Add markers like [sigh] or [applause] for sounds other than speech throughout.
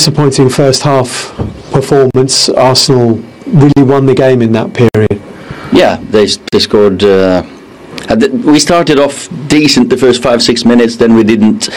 disappointing first half performance. Arsenal really won the game in that period. Yeah, they, they scored. Uh, we started off decent the first five six minutes, then we didn't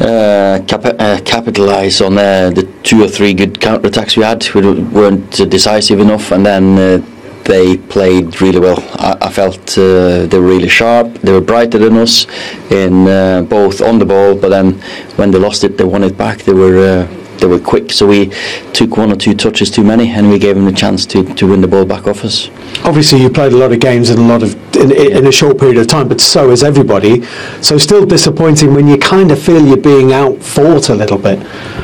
uh, cap- uh, capitalize on uh, the two or three good counter attacks we had. We weren't decisive enough, and then uh, they played really well. I, I felt uh, they were really sharp. They were brighter than us in uh, both on the ball, but then when they lost it, they won it back. They were they were quick, so we took one or two touches too many, and we gave them the chance to, to win the ball back off us. Obviously, you played a lot of games in a lot of in, in a short period of time, but so has everybody. So still disappointing when you kind of feel you're being out fought a little bit.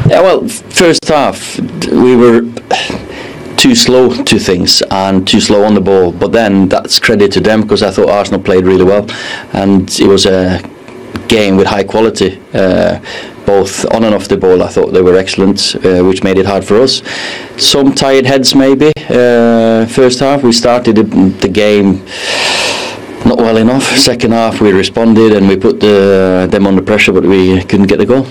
Yeah, well, first half we were too slow to things and too slow on the ball. But then that's credit to them because I thought Arsenal played really well, and it was a game with high quality. Uh, both on and off the ball, I thought they were excellent, uh, which made it hard for us. Some tired heads, maybe. Uh, first half, we started the, game not well enough. Second half, we responded and we put the, them under pressure, but we couldn't get the goal.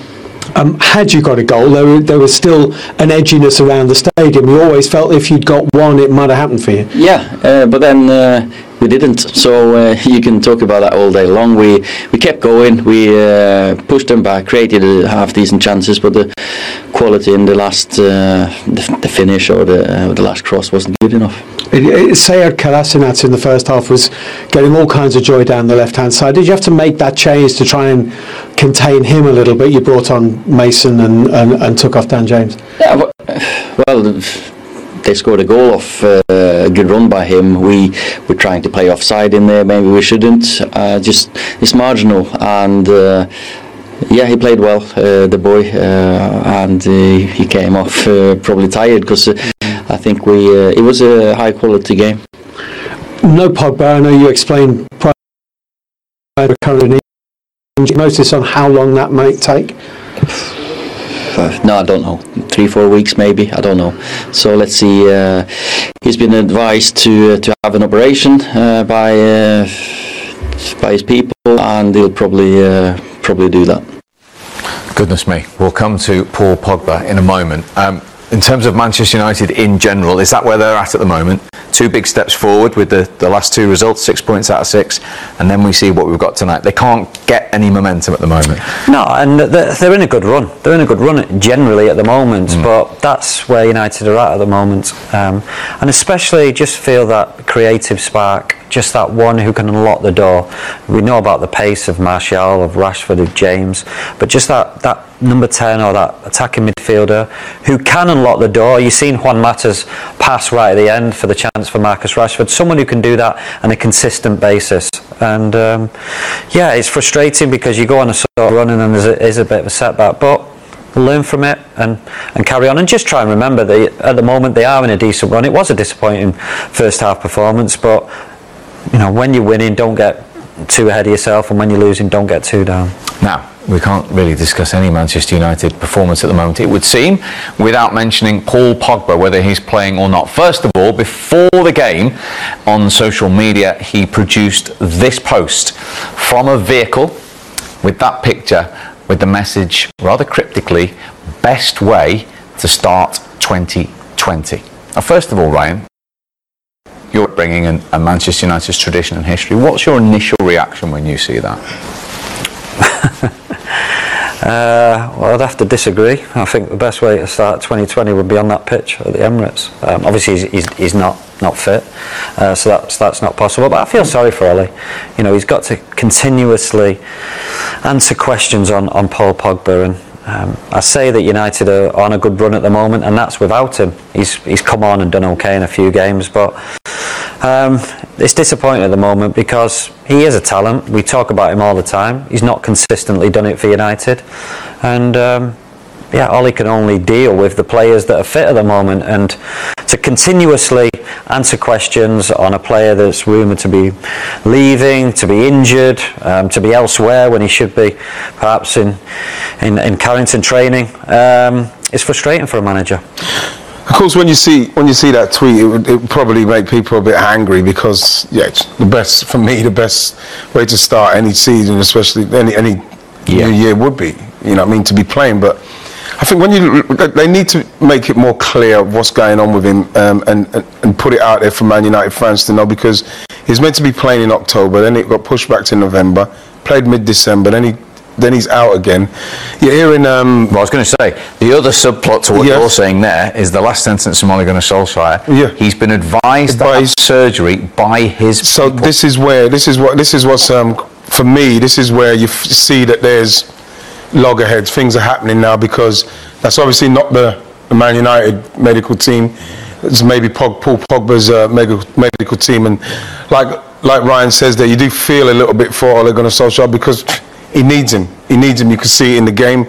Um, had you got a goal, there, there was still an edginess around the stadium. You always felt if you'd got one, it might have happened for you. Yeah, uh, but then uh, we didn't. So uh, you can talk about that all day long. We we kept going. We uh, pushed them back, created half decent chances, but the quality in the last uh, the, the, finish or the uh, the last cross wasn't good enough. Sead Kolasinac in the first half was getting all kinds of joy down the left hand side. Did you have to make that change to try and contain him a little bit? You brought on Mason and, and, and took off Dan James. Yeah, [sighs] well they scored a goal off uh, a good run by him. We were trying to play offside in there. Maybe we shouldn't. Uh, just it's marginal, and uh, yeah, he played well, uh, the boy, uh, and he came off probably tired because I think we it was a high quality game. No Pogba. I know you explained prior current notice on how long that might take uh, no, I don't know, three, four weeks maybe. I don't know. So let's see. Uh, he's been advised to uh, to have an operation uh, by uh, by his people, and he'll probably uh, probably do that. Goodness me, we'll come to Paul Pogba in a moment. Um, in terms of Manchester United in general, is that where they're at at the moment? Two big steps forward with the, the last two results, six points out of six, and then we see what we've got tonight. They can't get any momentum at the moment. No, and they're, they're in a good run. They're in a good run generally at the moment, mm. but that's where United are at at the moment. Um, and especially just feel that creative spark just that one who can unlock the door. We know about the pace of Martial, of Rashford, of James, but just that, that number 10 or that attacking midfielder who can unlock the door. You've seen Juan Mata's pass right at the end for the chance for Marcus Rashford. Someone who can do that on a consistent basis. And um, yeah, it's frustrating because you go on a sort of run and then there is a bit of a setback. But learn from it and, and carry on and just try and remember that at the moment they are in a decent run. It was a disappointing first half performance, but you know, when you're winning, don't get too ahead of yourself, and when you're losing, don't get too down. Now, we can't really discuss any Manchester United performance at the moment, it would seem, without mentioning Paul Pogba, whether he's playing or not. First of all, before the game on social media, he produced this post from a vehicle with that picture with the message, rather cryptically, best way to start 2020. Now, first of all, Ryan, you're bringing in a Manchester United's tradition and history. What's your initial reaction when you see that? [laughs] uh, well, I'd have to disagree. I think the best way to start 2020 would be on that pitch at the Emirates. Um, obviously, he's, he's, he's, not not fit, uh, so that's that's not possible. But I feel sorry for Ole. You know, he's got to continuously answer questions on, on Paul Pogba and um, I say that United are on a good run at the moment, and that's without him. He's he's come on and done okay in a few games, but um, it's disappointing at the moment because he is a talent. We talk about him all the time. He's not consistently done it for United, and um, yeah, Ole can only deal with the players that are fit at the moment, and to continuously answer questions on a player that's rumoured to be leaving, to be injured, um, to be elsewhere when he should be perhaps in in, in Carrington training, um, it's frustrating for a manager. Of course, when you see when you see that tweet, it would, it would probably make people a bit angry because yeah, the best for me, the best way to start any season, especially any any yeah. new year, would be you know I mean to be playing, but I think when you they need to make it more clear what's going on with him um, and, and and put it out there for Man United fans to know because he's meant to be playing in October, then it got pushed back to November, played mid-December, then he then he's out again. You're hearing um, Well, I was going to say, the other subplot to what Yes. you're saying there is the last sentence from Ole Gunnar Solskjaer. Yeah. He's been advised have surgery by his so people. this is where this is what this is what's um, for me. This is where you f- see that there's loggerheads. Things are happening now because that's obviously not the, the Man United medical team. It's maybe Pog, Paul Pogba's uh, medical team, and like like Ryan says there, you do feel a little bit for Ole Gunnar Solskjaer because he needs him. He needs him. You can see it in the game